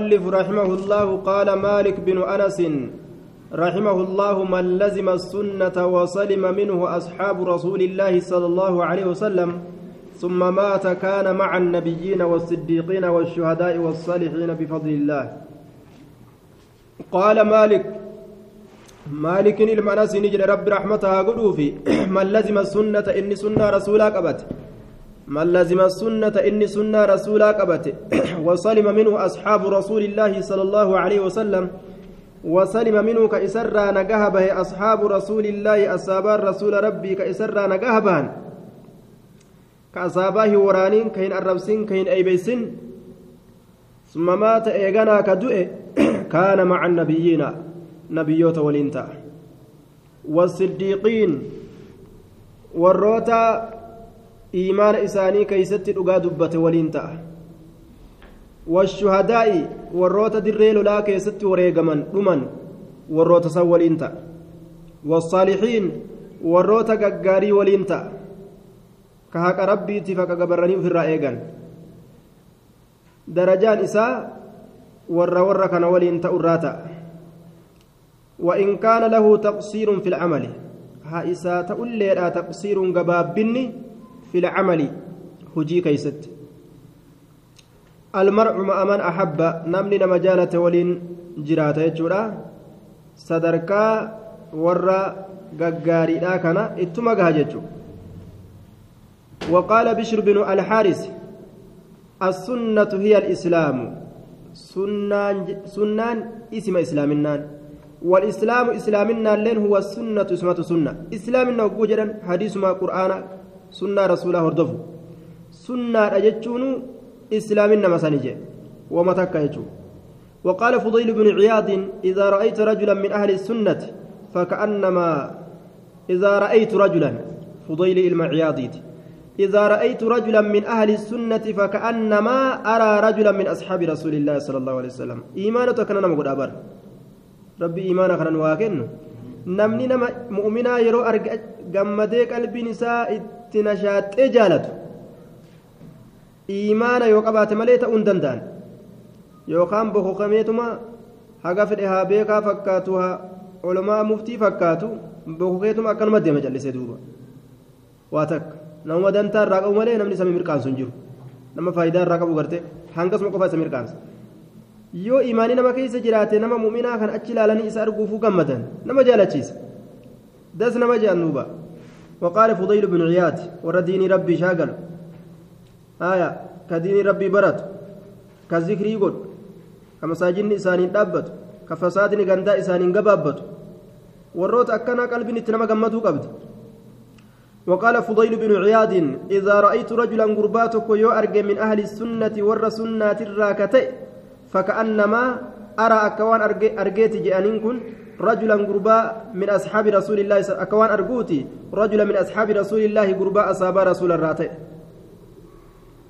المؤلف رحمه الله قال مالك بن أنس رحمه الله من لزم السنة وسلم منه أصحاب رسول الله صلى الله عليه وسلم ثم مات كان مع النبيين والصديقين والشهداء والصالحين بفضل الله. قال مالك مالك المناس نجل رب رحمتها قلوفي من لزم السنة إني سنة رسولا قبت من لزم السنة إني سنة رسولا قبت وسلم منه أصحاب رسول الله صلى الله عليه وسلم وسلم منه كإسرى نجهبه أصحاب رسول الله أصحاب رسول ربي كإسرى نجهبان كأصابه ورانين كين الربسين كين أيبيسين ثم مات إيغانا كدؤ كان مع النبيين نبيوت ولينتا والصديقين والروتا إيمان إساني كيست أقا دبة ولينتا والشهداء والروتا دريل لا كيست وريقمن أمن والروتا سولينتا والصالحين والروتا ققاري ولينتا كهاك ربي تفك قبرني في الرأيقان درجان إساء ورا ورا كان ولينتا أراتا وإن كان له تقصير في العمل. ها إساء تقول لي تقصير قبابني في العمل هجي كيست. المرء مع من أحب نمني نما جالة ولين جراتا يجورا. صدركا ورا غغاري كان إتما غاججو وقال بشر بن الحارث السنة هي الإسلام. سنان سنان اسم إسلامنا والإسلام إسلامنا لين هو السنة اسمة سنة. إسلامنا وجوجا حديث ما قرآن. سنة رسوله هردفو سنة أجتشون إسلامنا مسانجة ومتك يجو وقال فضيل بن عياض إذا رأيت رجلا من أهل السنة فكأنما إذا رأيت رجلا. فضيل المعياضيت إذا رأيت رجلا من أهل السنة فكأنما أرى رجلا من أصحاب رسول الله صلى الله عليه وسلم. إيمانك كان نمقود أبر. ربي إيمانك كان واكن namni nama mu'minaa yeroo arge gammadee qalbiin isaa itti nashaaxee jaalatu iimaana yoo qabaate malee ta'uu hin danda'an yookaan bokokameetuma haga fedhe haa beekaa fakkaatu haa olomaa muftii fakkaatu bokokeetuma akkanuma deema callisee duuba waa takka namuma dantaa irraa qabu malee namni isa mirqaansu hin jiru nama faayidaa irraa qabu garte hangasuma qofa isa mirqaansa yoo imaanii nama keessa jiraate nama mu'minaa kan achi ilaalanii isa arguufuu gammadan nama jaalachiisa das nama jedhan duuba وقال فضيل بن عياد ورديني ربي شاغل. آية كديني ربي برت كذكري يقول كمساجين إسانين دابت كفسادني غندا إسانين قبابت وروت أكنا قلبي نتنما قمتو قبد وقال فضيل بن عياد إذا رأيت رجلا قرباتك يو أرجى من أهل السنة ور سنة الراكتئ فكأنما أرى أكوان أرجيت جانين كن رجلا قربا من أصحاب رسول الله أكوان أرجوتي رجلا من أصحاب رسول الله قربا أصاب رسول الراتئ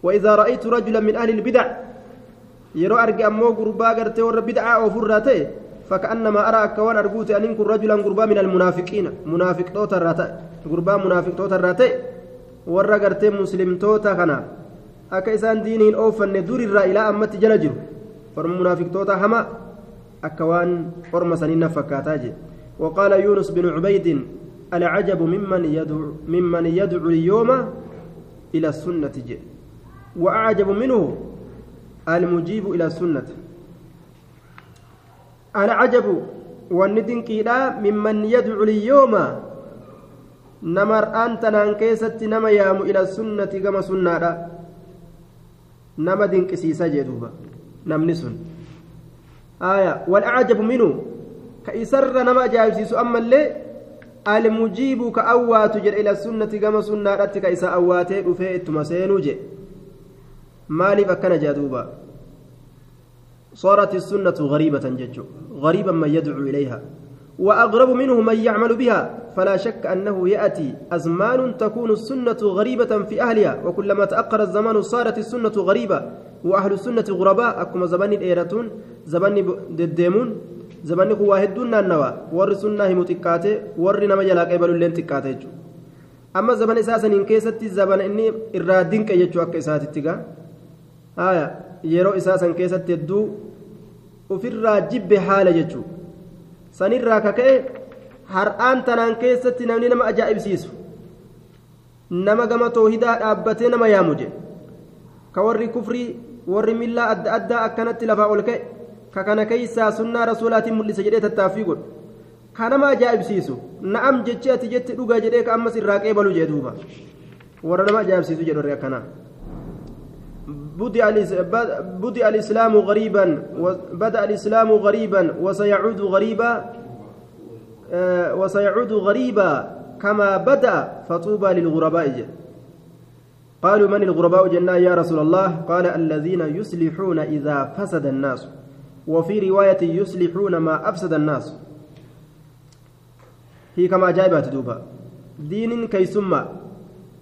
وإذا رأيت رجلا من أهل البدع يرى أرجى أمو قربا قرتي ور بدعة أو فراتئ فكأنما أرى أكوان أرجوتي أن كن رجلا قربا من المنافقين. منافق توتا الراتئ قربا منافق توتا الراتئ ور قرتي مسلم توتا خنا. akka isaan diiniin oofanne durirraa ilaa ammatti jala jiru orma munaafiqtoota sanii na fakkaataa je وقال يونس بن عبيد العجب ممن يدعو ممن يدعو اليوم إلى السنة جي. وأعجب منه المجيب إلى السنة. العجب والندن كيلا ممن يدعو اليوم. نمر أنت نانكيست نما يام إلى السنة كما سنة nama dinqisiisa jee duuba namni ka isarra nama ajaa'ibsiisu ammallee almujiibu ka awwaatu jedhe ila sunnati gama sunnaadhatti ka isa awwaatee dhufee ittuma seenuu jedhe maaliif akkana jea duuba صارت السنة غريبة ججو غريبا من يدعو إليها وأغرب منه من يعمل بها فلا شك أنه يأتي أزمان تكون السنة غريبة في أهلها وكلما تأخر الزمان صارت السنة غريبة وأهل السنة غرباء أكما زبان الإيرتون zabanni deddeemuun zabanni kun waa hedduun naannawa warri sunnaa himu xiqqaate warri nama jalaa qeebalu illee xiqqaate jechuudha. Amma zabana isaa saniin keessatti zabana inni irraa dinqe jechuu akka isaatitti gaa. Haaya yeroo isaa san keessatti hedduu ofirraa jibbe haala jechuu. Sanirraa kaka'e har'aan tanaan keessatti namni nama ajaa'ibsiisu nama gama toohidaa dhaabbatee nama yaamu jedhe ka warri kufrii warri millaa adda addaa akkanatti lafaa ol ka'e keeysaa sunnaa rasuulaatiin mul'isa jedhee tattaaffii godhu ka nama ajaa'ibsiisu na'am jechi ati jetti dhuga jedhee ka ammas irraa qeebalu jee duuba warra nama ajaa'ibsiisu jedhu akkanaa بدأ الإسلام غريبا بدأ الإسلام غريبا وسيعود غريبا وسيعود غريبا كما بدأ فطوبى للغرباء قالوا من الغرباء جنا يا رسول الله قال الذين يصلحون إذا فسد الناس وفي رواية يصلحون ما أفسد الناس هي كما جايبات دوبا دين كيسمى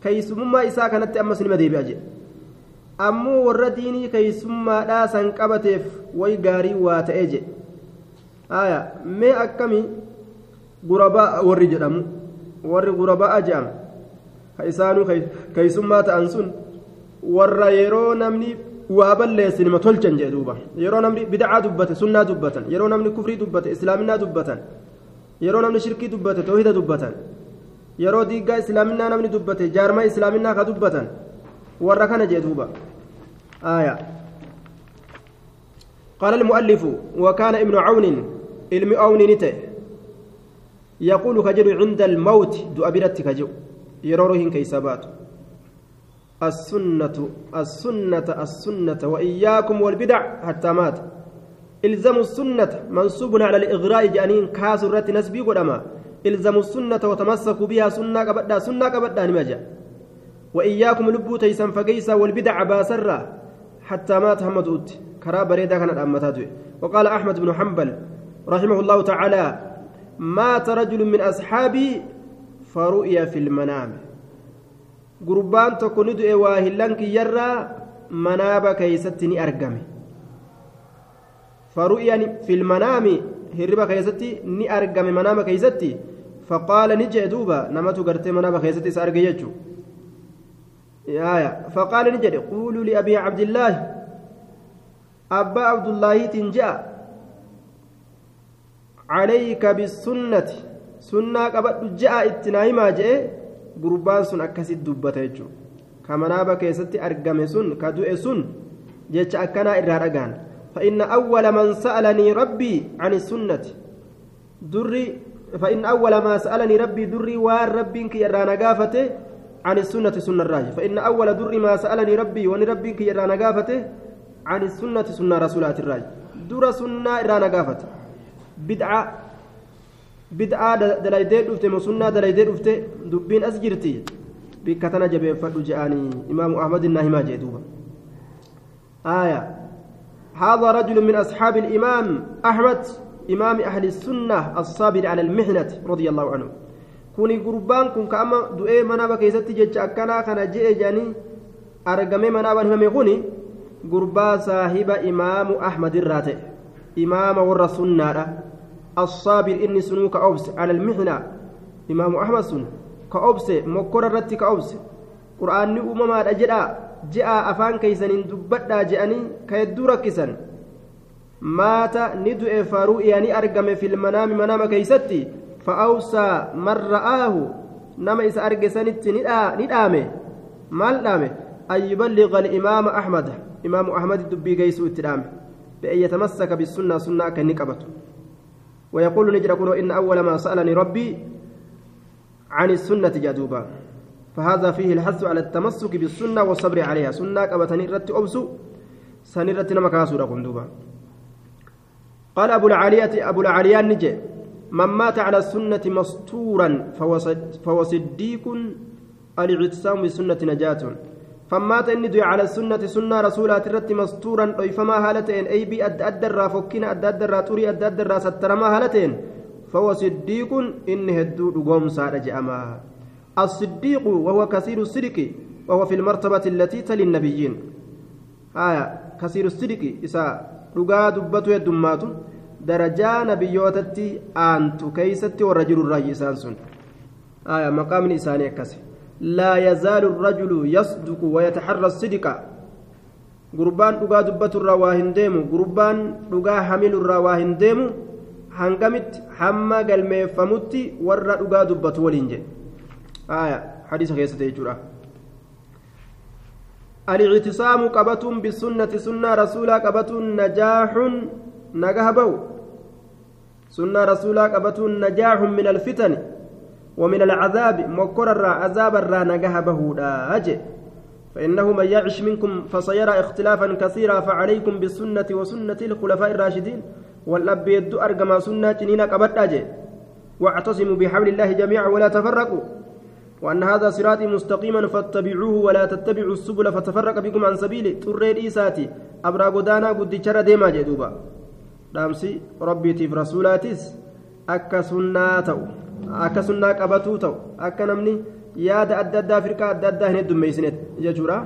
كيسمى إساء كانت أمس المدي بأجي ammoo warra diinii keeysummaadhaa san qabateef way gaarii waa ta'ee jedhe aya mee akkami gurabaa warri jedhamu warri gurabaa jedhama ka isaanuu keeysummaa ta'an sun warra yeroo namni yeroo namni bidacaa dubbate sunnaa dubbatan yeroo namni kufrii dubbate islaaminaa dubbatan yeroo namni shirkii dubbate toohida dubbatan yeroo diiggaa islaaminaa namni dubbate jaarmaa islaaminaa ka dubbatan warra kana jee duuba آية قال المؤلف وكان ابن عون علم عون نته يقول كجر عند الموت دؤبرت كجو يروره كيسابات السنة السنة السنة وإياكم والبدع حتى مات. إلزموا السنة منصوب على الإغراء جانين كاسرة نسبي قدما. إلزموا السنة وتمسكوا بها سنة كبدا سنة كبدا نمجا. وإياكم لبو تيسن فقيسا والبدع باسرة حتى مات محمد أوت. كرا بريدة كانت أمتاته وقال أحمد بن حنبل رحمه الله تعالى مات رجل من أصحابي فرؤيا في المنام. قربان تكون ندعي واهلانك يرى مناب كيستني أرقمي فرؤيا في المنام هربا كيستي ني أرقمي منام كيستي فقال نجي دوبا نمت قرتي مناب كيستي سأرقي يجو آية فقال نجد قولوا لأبي عبد الله أبا عبد الله تنجاء عليك بالسنة سنة قبل جاء gurbaan sun akkasitti dubbata jechuudha. Kamanaaba keessatti argame sun ka du'e sun jecha akkanaa irraa dhagaan. Fa'inna awwala man sa'alanii rabbii ani sunnati. Durri fa'inna awwala maa sa'alanii rabbii durri waan rabbiin kiyya irraa nagaafate ani sunnati sunna irraa fa'inna awwala durri maa rabbii wani rabbiin kiyya irraa nagaafate ani sunnati sunna rasuulaati irraa dura sunnaa irraa nagaafate bid'a يرانا قافته بدعة بدعة دلايدي دفته مسنة دلايدي دفته دبين أسجرتي بكتنا جبه فدو جاني إمام أحمد الناهما جيدوبا آية هذا رجل من أصحاب الإمام أحمد إمام أهل السنة الصابر على المحنة رضي الله عنه kuni gurbaan kun ka'ama du'ee manaaba keessatti jecha akkanaa kana je'e jedhanii argamee manaaban himame kuni gurbaa saahiba imaamu ahmad irraa ta'e. Imaama warra ala almixna imaamu ahmad sun ka obse mokkora irratti ka obse qur'aanni uumamaadha jedhaa je'aa afaan keeysaniin dubbadhaa je'anii ka hedduu rakkisan maata ni du'e faru'iya ni argame filmanaami manaama keeysatti فأوصى من رآه نما إذا أرجسنت ندامه مال دامه أن يبلغ الإمام أحمد إمام أحمد الدبي جيسو التدامه بأن يتمسك بالسنة سنة كنكبت ويقول نجر إن أول ما سألني ربي عن السنة جدوبا فهذا فيه الحث على التمسك بالسنة والصبر عليها. سنة كبتني رت أبسو سنرت نمكاسو قال أبو العالية أبو العاليان نجي من مات على السنة مستورا فهو صديق الإعتصام بالسنة نجاة. فمات إني على السنة سنة رسولات الرت مستورا فما هالتين أي بي أد أدرا فكنا أد أدرا توري أد أدرا سترما هالتين. فهو صديق إني هدو قوم سارة جأما الصديق وهو كثير الصدق وهو في المرتبة التي تلي النبيين. آية كثير الصدق إسا رقا دبته يدماتهم darajaa nabiyyootatti aantu keeysatti warra jiru irraa isaan sun aya maqaamni laa yazaalu الرجل يصدق ويتحرى الصدق gurbaan dhugaa dubbaturraa waa hin deemu gurbaan dhugaa hamilurraa waa hin deemu hangamitti hamma galmeeffamutti warra dhugaa dubbatu waliin jedhe aya hadiisa keessatti jechuudha الاعتصام قبة بالسنة سنة رسولا قبة نجاح نجاه بو سنة رسولا قبة نجاح من الفتن ومن العذاب مكر الرا عذاب الرا نجاه بهودا فإنه من يعش منكم فسيرى اختلافا كثيرا فعليكم بالسنة وسنة الخلفاء الراشدين. والأب يد أرقما سنة جنين قبت واعتصموا بحبل الله جميعا ولا تفرقوا. وأن هذا صراطي مستقيما فاتبعوه ولا تتبعوا السبل فتفرق بكم عن سبيله تريد إيساتي أبرا قدانا قد جرى ديما جدوبا. دامسي ربي تيف رسولاتيس أكا سنة أكا سنة قبتو أكا نمني yaada adda addaa firqaa adda addaa hin heddummeeysinet jechuudha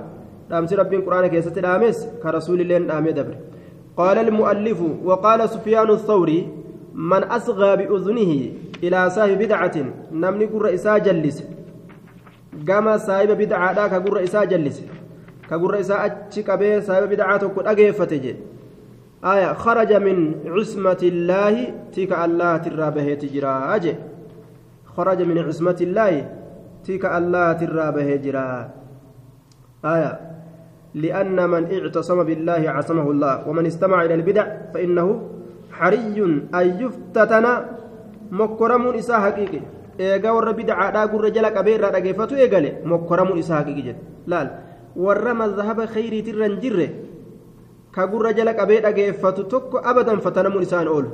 dhaamsi rabbiin quraana keessatti dhaames ka rasuulilleen dhaamee dabre qaala almu'allifu waqaala sufyaanu الثوري من أصغى بأذنه إلى صاحب بدعة نمني قر إساء جلس قام صاحب بدعة كقر إساء جلس كقر إساء أتشك به صاحب بدعة كن أجيفتج آية خرج من عصمة الله تيك الله ترابه تجرى خرج من عصمة الله tika allaatirraa bahee jira آية لأن من اعتصم بالله عصمه الله ومن استمع إلى البدع فإنه حري أن يفتتن مكرم إساء حقيقي eegaa warra bidcaadhaa gurra jala qabee irraa dhageeffatu eegale mokkaramuun isaa haqiqi jedhe laal warra mazhaba khayriitirra hin jirre ka gurra jala qabee dhageeffatu tokko abadan fatanamuun isaan oolu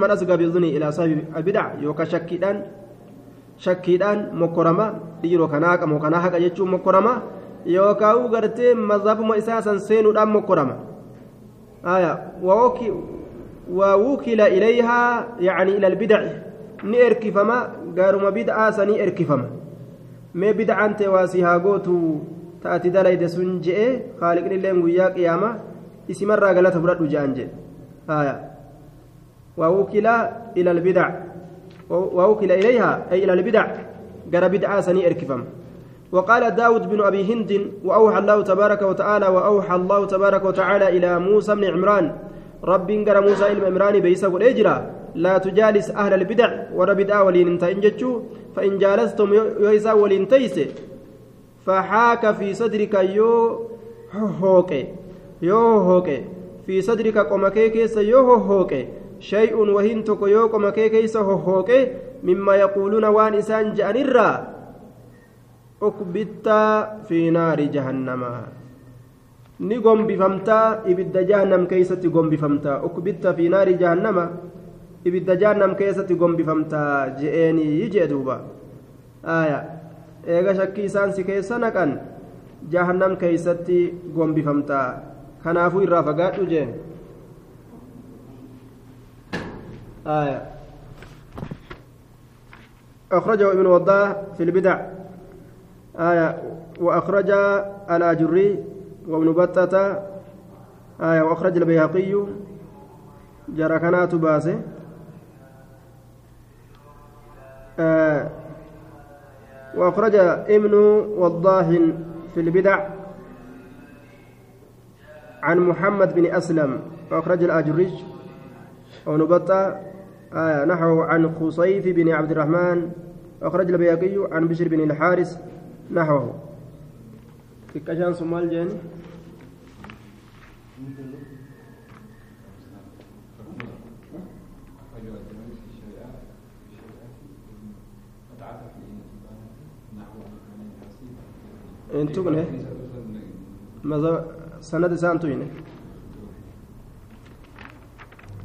man asgaa bidunii ilaa saahibi albidca yookaan shakkiidhaan mokkorama dhiiroo kanaa qamoo kanaa haqa jechuun mokkorama yookaan gartee mazhabuma isaa san seenuudhaan mokkorama waawukila ilayhaa yacni ila albidci ni erkifama gaaruma bid'aa sanii erkifama mee bid'aan ta'e waa si haa gootu ta'ati dalayde sun je'e haaliqni illee guyyaa qiyaama isimarraa galata fudhadhu je'an jedhe waawukila ila albidci ووكل إليها أي إلى البدع قال بدعة سني إركفم. وقال داود بن أبي هند وأوحى الله تبارك وتعالى وأوحى الله تبارك وتعالى إلى موسى بن عمران. رب قال موسى إلى عمران بيسا والإجرى لا تجالس أهل البدع وربدع ولين تنجتشو فإن جالستم يويسا ولين تيس فحاك في صدرك يو هوكي يو هوكي. في صدرك قمكي كيس يو هوكي. شيء وهن تكو يوكو مكي كيس هوكي مما يقولون وان إسان جأنرا أكبت في نار جهنم ni gombifamtaa ibidda jahannam keeysatti gombifamtaa ukbitta fi naari jahannama ibidda jahannam keessatti gombifamtaa je'eenii jee duuba aya eega shakkii isaan si keessa naqan jahannam keeysatti gombifamtaa kanaafuu irraa fagaadhu jeen آية. أخرجه ابن وضاح في البدع. آية. وأخرج الأجري وابن بطة. آية. وأخرج البيهقي. جركنات باسه آه. وأخرج ابن وضاح في البدع. عن محمد بن أسلم. وأخرج الأجري. وابن بطة. آية نحو عن خصيف بن عبد الرحمن أخرج البياقي عن بشر بن الحارس نحوه. في كشان سمال جاني انتو سند سانتو هنا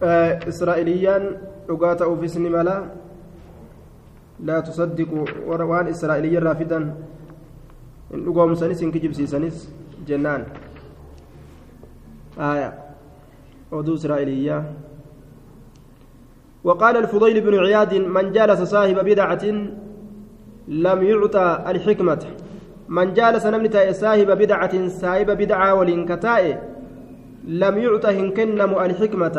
إسرائيليان dhugaa ta'uufis ni mala laa tusaddiqu waan israa'iliyya irraa fidan hin dhugoomsanis hin kijibsiisanis jennaan آية. ودو إسرائيلية. وقال الفضيل بن عياد من جالس صاحب بدعة لم يعطى الحكمة. من جالس نمنت صاحب بدعة صاحب بدعة ولنكتاء لم يعطى هنكنم الحكمة.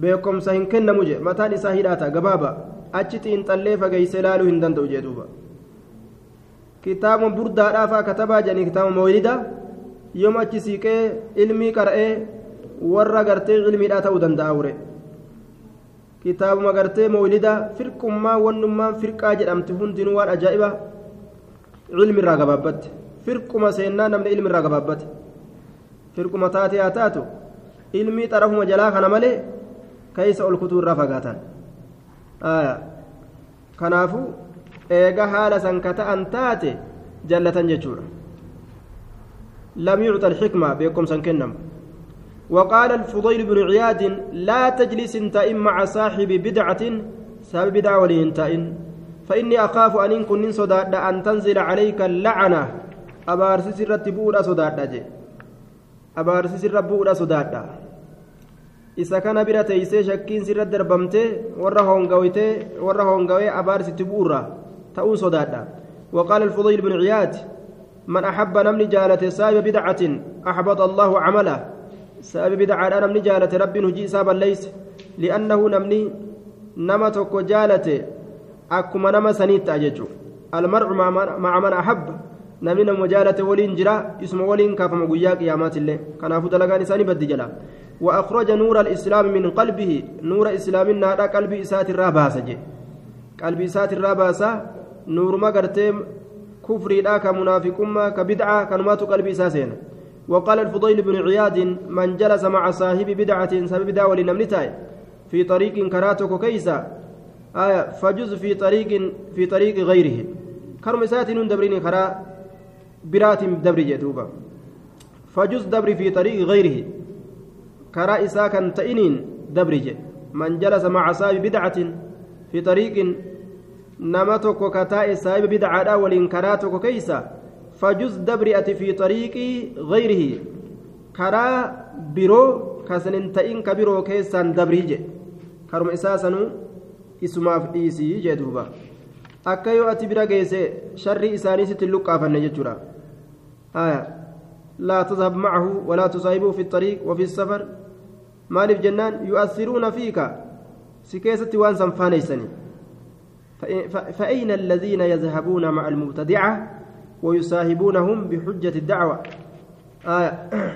Beekumsa hin kennamu je mataan isaa hidhaata gabaaba achitti inxallee fageeyse laaluu hin danda'u jee duuba kitaabuma burdaadhaafaa katabaa jedhanii kitaaba moolida yooma achi siiqee ilmii qara'ee warra gartee ilmiidhaa ta'uu danda'a ure kitaabuma gartee moolida firqummaa wannummaan firqaa jedhamti hundinuu waan ajaa'iba ilmi irraa gabaabbatte firquma seennaa namni ilmi irraa gabaabbatte firquma taatee haa taatu ilmii xarafuma jalaa kana malee keeysa ol kutuu irraa fagaatan. Kanaafu eega haala san ka ta'an taate jallatan jechuudha. Lam yucta alxikma beekumsan kennamu. وقال الفضيل بن عياد لا تجلس تائم مع صاحب بدعة سبب بدعة ولينتائن فإني أخاف أن إن كن صداد أن تنزل عليك اللعنة أبارسس الرتبور صداد أبارسس الربور صداد isa kana bira teeysee shakkiin sirra darbamtee warra hoongawitee warra hoongawee abaarsitti bu'urra ta'uu sodaadha. وقال الفضيل بن عياد من أحب نمني جالة سائب بدعة أحبط الله عمله سائب بدعة نمني جالة رب نجي سابا ليس لأنه نمني نما توكو جالة أكما نما سنيت أججو المرء مع من أحب نمني نمو جالة ولين جرا اسم ولين كافم قياك يامات الله كان أفو دلقاني ساني بدي جلا وأخرج نور الإسلام من قلبه. نور إسلام نارا قلبي إسات الراباسة قلبي إسات الراباسة نور ما قرتم كفري لا كمنافقما كبدعة كنمات قلبي إساسين وقال الفضيل بن عياد من جلس مع صاحب بدعة سبب داول نمنتاي في طريق كراتك كيسا آية فجز في طريق في طريق غيره. كرم إسات دبرين خرا برات دبري جدوبا فجز دبري في طريق غيره. Nama tokko ka taa'e saahiba bidcaadha waliin karaa tokko keeysa fajuz dabri ati fi xariiqii gayrihi karaa biroo kasan hin ta'in ka biroo keessaan dabrii jedhe karuma isaa sanuu isumaaf dhiisii jee duuba akka yoo ati bira geesse sharrii isaanii sitti luqqaafanne jechuudha لا تذهب معه ولا تصاحبه في الطريق وفي السفر. مالف جنان يؤثرون فيك. سكيسة وان سنفانيسني فأين الذين يذهبون مع المبتدعة ويصاحبونهم بحجة الدعوة؟ آية.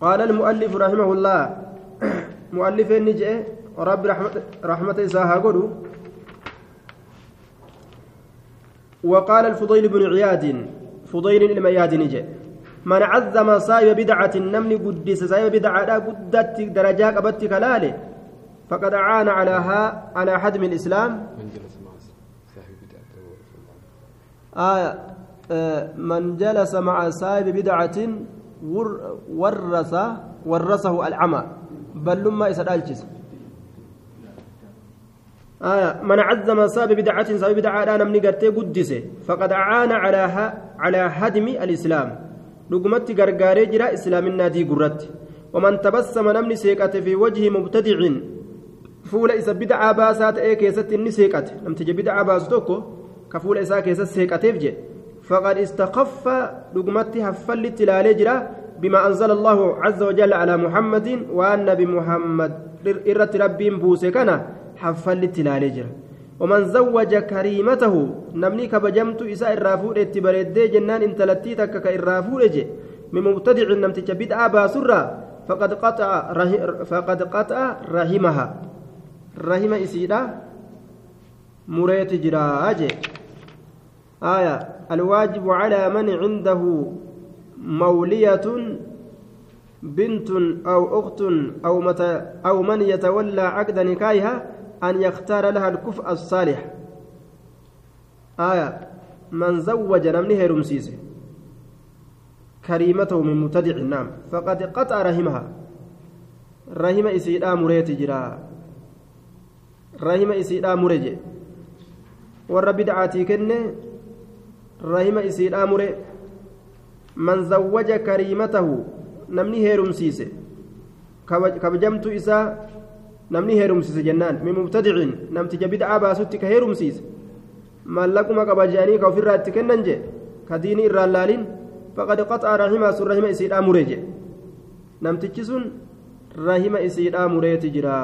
قال المؤلف رحمه الله. مؤلف النجئ رب رحمة رحمة إساها قلوا وقال الفضيل بن عياد فضيل المياد نجي. من عظم صايب بدعة النمل قدس صايب بدعة لا قدت درجات أبت كلاله فقد عان على ها على حدم الإسلام. من جلس مع صاحب بدعة آه آه من جلس مع صاحب بدعة ور- ورث ورثه العمى. بل لما يسأل آه من عظم صاحب بدعة صاحب بدعة من قرتي قدسه فقد عان على ها على هدم الإسلام. لقمت غرغاري جرا إسلام النادي قرت ومن تبسم نمني سيكت في وجه مبتدع. فول إسا بدعة باسات إيه كيست إني سيكت لم تجي بدعة باسوتوكو. كفول إسا كيست سيكت يفجي فقد استخف لقمت هفل التلالي جرا بما أنزل الله عز وجل على محمد وأن بمحمد إرت ربي بوسكنا حفلت لالي جرا. ومن زوج كريمته نمني كبجمت إساء الرافور اتبردي جنان انتلتي تكك الرافور جي من مبتدع نمتج بدعة باسرة فقد قطع. فقد قطع رحمها رحم إسيدا مريت جراج آية الواجب على من عنده مولية بنت أو أخت أو متى أو من يتولى عقد نكاحها أن يختار لها الكفء الصالح. آية من زوج نمني هيرمسيسه كريمته من مبتدع النام فقد قطع رحمها. رحم إسيدا مريت جرا. رحم إسيدا مريج ور بدعاتي كنه رحم إسيدا مري من زوج كريمته نمني هيرمسيسه كبجمت إسا namni heerumsiise jennaan min mubtadicin namticha bid'aa baasutti ka heerumsiise maallaquma qaba je'anii ka ofirraa itti kennan jee ka diinii irraan laalin faqad qaxaa rahimaa sun rahima isiidhaa muree jee namtichi sun rahima isiidhaa mureeti jira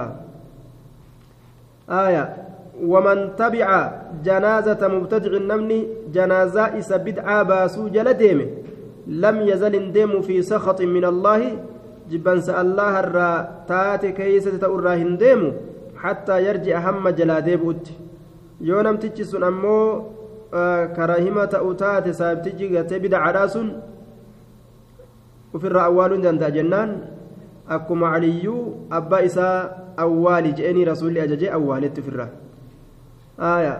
aaya ومن تبع جنازة مبتدع النمني جنازة إس بدعة باسو جل ديمه لم يزل ديم في سخط من الله جبنس الله الرا تاتي كيسة تأرى هنديمو حتى يرجع هم جلا ديبوت يونم تجسون أمو آه كراهمة تأوتات سابتجي غتي بدعة راسون وفي الرأوال جنتا جنان أكما عليو أبا إساء أوالي جئني رسول أججي أوالي تفرّا آية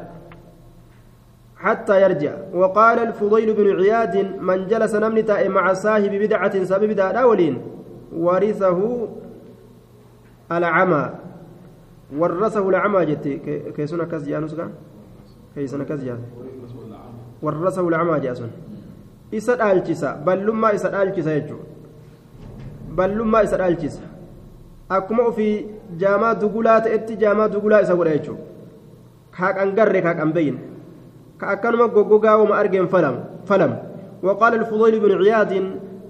حتى يرجع وقال الفضيل بن عياد من جلس نمنتا مع صاحب بدعة سبب بدعة أولين ورثه العمى ورثه العمى جت كيسنا كز جانوس كان كيسنا كز جان ورثه العمى جاسون isa dhaalchisa ballummaa isa dhaalchisa jechuudha ballummaa isa dhaalchisa akkuma ofii jaamaa dugulaa ta'etti jaamaa dugulaa isa godha jechuudha kaaqan garre kaaqan beyin ka akkanuma goggogaa wama argeen falam وقال الفضيل بن عياد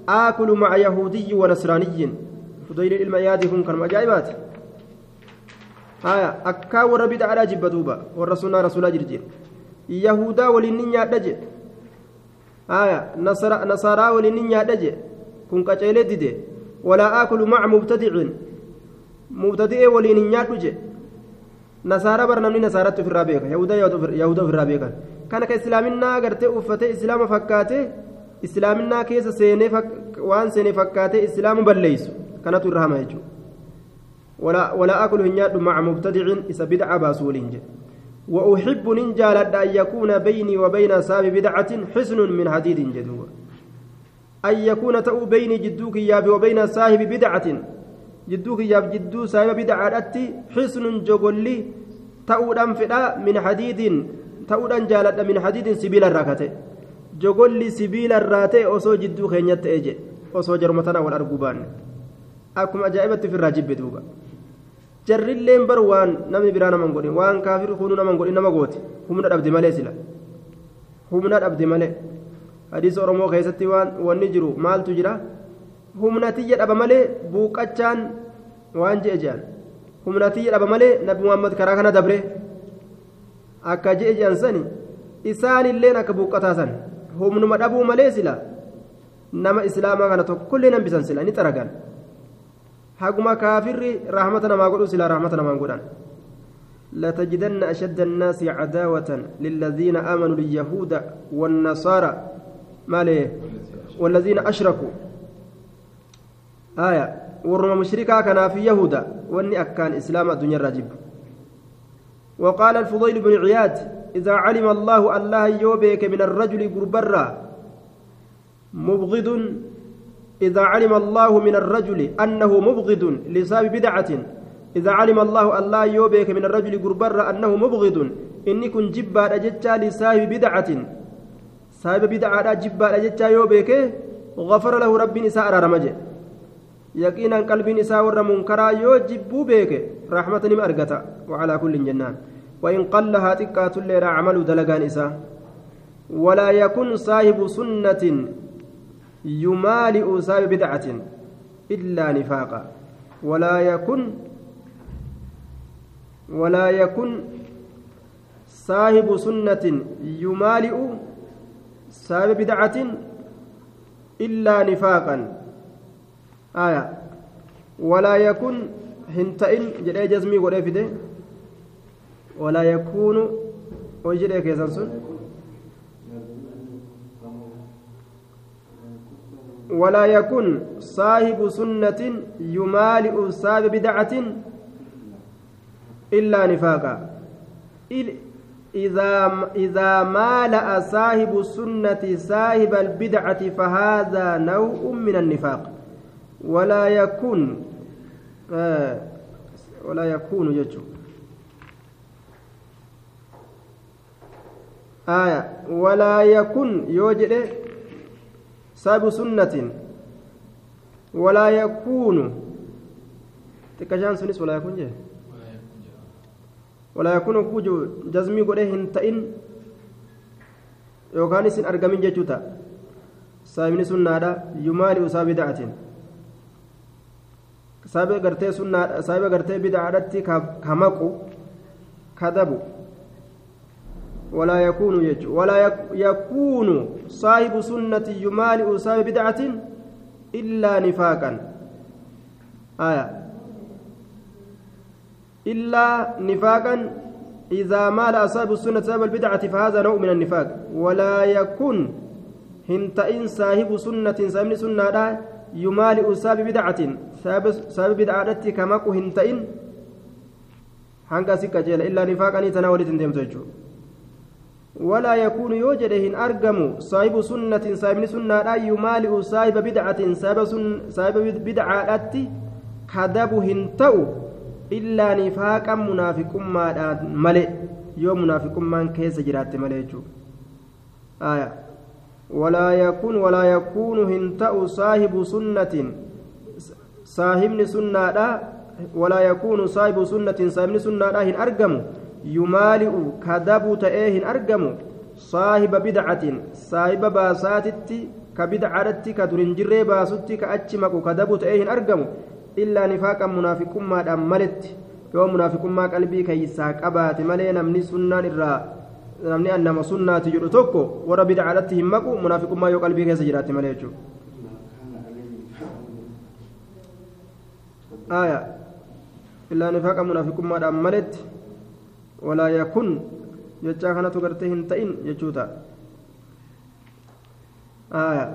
آكل مع يهودي ونصراني. فضيل علم عياد كن كان مجايبات. هايا أكا وربيد على جبدوبا والرسول رسول جرجير. يهودا ولنين يادجي هايا نصر نصارى ولنين يادجي كن كتشيلي ديدي. ولا آكل مع مبتدع. مبتدئ bara namni nasaaratti ofirraa beeka yahuda ofirraa beekan kana ka islaaminaa gartee uffatee islaama fakkaate islaaminaa keessa seenee waan seenee fakkaatee islaama balleessu kanatu irra hama jechuudha ولا أكل هنياد مع مبتدع إس بدعة باسول وأحب ننجال أن يكون بيني وبين ساب بدعة حسن من حديد جدوى أن يكون تأو بيني جدوك يابي وبين صاحب بدعة jidduu kiyyaaf jidduu saahiba bidcaadhatti xisnun jogolli ta'uudhaan fedha min hadiidin ta'uudhaan jaaladha min hadiidin sibiila irraa kate jogolli sibiila irraa ta'e osoo jidduu keenyatti ta'e jedhe osoo jaruma tana wal arguu baanne akkuma ajaa'ibatti ofirraa jibbe duuba jarrilleen bar waan namni biraa naman godhe waan kaafirri kunuu naman godhe nama goote humna dhabde malee sila humna dhabde malee hadiisa oromoo keessatti waan wanni jiru maaltu jira humnatiyya dhaba malee buuqachaan waan je'e je'an humnatiyya dhaba malee nabi muhammad karaa kana dabre akka je'e je'an sani isaanilleen akka buuqataa san humnuma dhabuu malee sila nama islaamaa kana tokkollee nambisan sila ni xaragan haguma kaafirri rahmata namaa godhu sila rahmata namaan godhan لتجدن أشد الناس عداوة للذين آمنوا اليهود والنصارى ما والذين أشركوا آية ورم مشركا كان في يهودا واني أكان إسلام الدنيا الرجب وقال الفضيل بن عياد إذا علم الله الله يوبك من الرجل قربرا مبغض. إذا علم الله من الرجل أنه مبغض لصاب بدعة إذا علم الله الله يوبك من الرجل قربرا أنه مبغض إني كن جبا أجتشا لصاب بدعة. صاحب بدعة جبا أجتشا يوبك غفر له ربي نساء رمجه isaa warra munkaraa yoo jibbuu beeke raaxmata nima argata wacalaa kullin jennaan وإن قل هاتكات الليلة عمل دلقان إساء ولا يكن صاحب سنة يمالئ صاحب بدعة إلا نفاقا. ولا يكن ولا يكن صاحب سنة يمالئ صاحب بدعة إلا نفاقا. آية. ولا يكن هنتئن جدي جزمي غدي فيده ولا يكون وجدي كيسان سن ولا يكن صاحب سنة يمالئ صاحب بدعة إلا نفاقا. إذا إذا مالأ صاحب السنة صاحب البدعة فهذا نوع من النفاق. ولا يكون آه ولا يكون يجو آية. ولا يكن يوجد ساب سنة. ولا يكون. تكشان سنس ولا يكون جه ولا يكون كوجو جزمي قده هنتئن. يوكان سن أرقمين جتوتا سابني سنة يمالي أصاب دعتين saahiba gartee sunnaa saahiba gartee bid'aadhatti ka maqu كذب ولا يكون يج ولا يكون صاحب سنة يمالئ صاحب بدعة إلا نفاقا. آية. إلا نفاقا إذا مال أصحاب السنة صاحب البدعة فهذا نوع من النفاق. ولا يكون هنتئن صاحب سنة صاحب سنة يمالئ صاحب بدعة. صاحب بدعة كما qajeela illaa nifaaqanii tanaa walitti hin deemtu jechuudha ولا يكون يوجد هن أرجم صاحب سنة صاحب سنة لا يمالئ صاحب بدعة صاحب سن صاحب بدعة أتي كذب هنتو إلا نفاقا منافق ما ملئ. يوم منافق من كيس جرات ملئ آية. ولا يكون ولا يكون هنتو صاحب سنة. صاحب سنة لا ولا يكون صاحب سنة صاحب سنة لا هن yumaali'u kadabuu ta'ee hin argamu saahiba bidcatin saahiba baasaatitti ka bidcadhatti ka durin jirree baasutti ka achi maqu kadabuu ta'ee hin argamu illaa nifaaqan munaafiqummaadhaan maletti. Yoo munaafiqummaa qalbii keeysaa qabaate malee namni sunnaan irraa namni annama sunnaati jedhu tokko warra bidcaadhatti hin maqu munaafiqummaa yoo qalbii keessa jiraatti malee jechuudha. Illaa nifaaqan munaafiqummaadhaan maletti. ولا يكن جتشا كانت غرتهن تئن يجوتا. آية.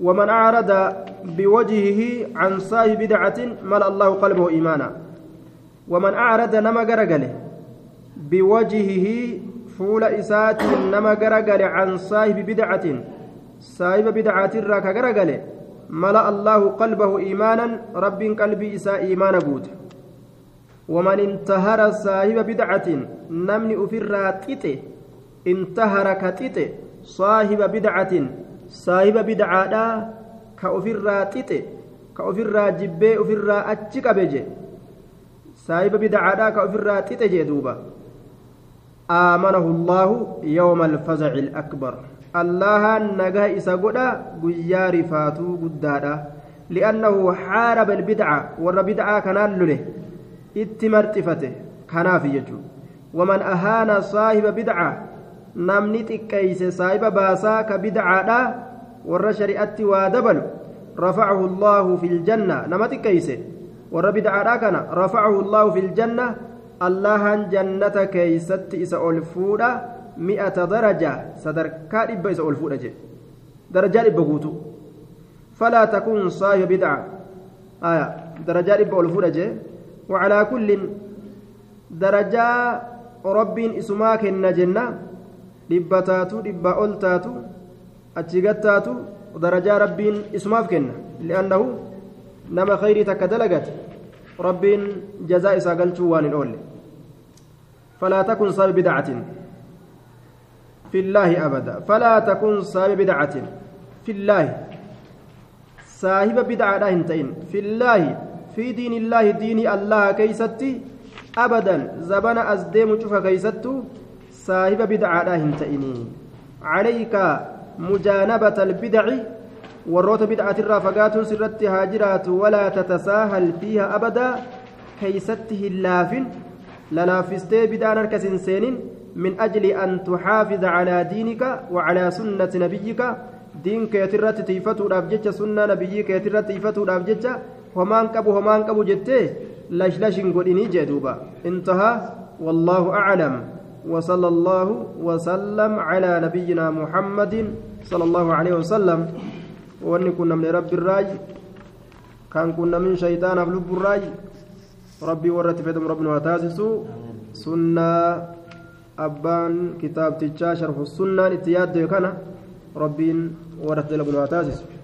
ومن أعرض بوجهه عن صاحب بدعة ملأ الله قلبه إيمانا. ومن أعرض نما غرغله بوجهه فول إسات نما غرغله عن صاحب بدعة. صاحب بدعة راك غرغله ملأ الله قلبه إيمانا رب قلبي إساء إيمان قوت. ومن انتهر صاحب بدعة نمني أفرا تيتي انتهر كتيتي صاحب بدعة. صاحب بدعة كأفرا تيتي كأفرا جبي أفرا أتشك بجي. صاحب بدعة كأفرا تيتي جدوبا آمنه الله يوم الفزع الأكبر. isa godha guyyaa rifaatuu guddaadha li'annahu xaaraba albidca warra bidcaa kanaan lole itti marxifate kanaaf jechuudha waman ahaana saahiba bidca namni xiqqeeyse saahiba baasaa ka bidcaadha warra shari'atti waa dabalu rafacahu allaahu fi ljanna nama xiqqeeyse warra bidcaadha kana rafacahu allaahu fi ljanna allahan jannata keeysatti isa ol fuudha mi'ata daraja sadarkaa dhibba isa ol fuudha jedhe darajaa dhibba guutu falaa takuun saahiba bidca aya darajaa dhibba ol fuudha jedhe وعلى كل درجة ربين اسما كنا جنة دبتاتو دبا أولتاتو أتشيغتاتو درجة ربين اسماف كنا لأنه نما خيري تكدلقت ربين جزاء ساقلتو وان الأول. فلا تكن صاحب بدعة في الله أبدا. فلا تكن صاحب بدعة في الله. صاحب بدعة لا في الله في دين الله دين الله كيستي أبدا. زبنا أزديم شوف كيستو. صاحب بدعة لا هنتين عليك مجانبة البدع. sirratti haa jiraatu walaa tatasaahal fiiha abadaa keeysatti hin laafin lalaafistee bid'aan harka sin seenin من أجل أن تحافظ على دينك وعلى سنة نبيك. دينك يترت تيفتو دافجتش سنة نبيك يترت تيفتو دافجتش ومان كبو ومان كبو جتة لش لش قوليني جدوبا انتهى والله أعلم وصلى الله وسلم على نبينا محمد صلى الله عليه وسلم وأن كنا من رب الراج كان كنا من شيطان أبلب الراج ربي ورت فدم ربنا وتاسسوا سنة sharhu sunnaan itti yaadde kana rabbiin warra dalagu nu haa taasisu.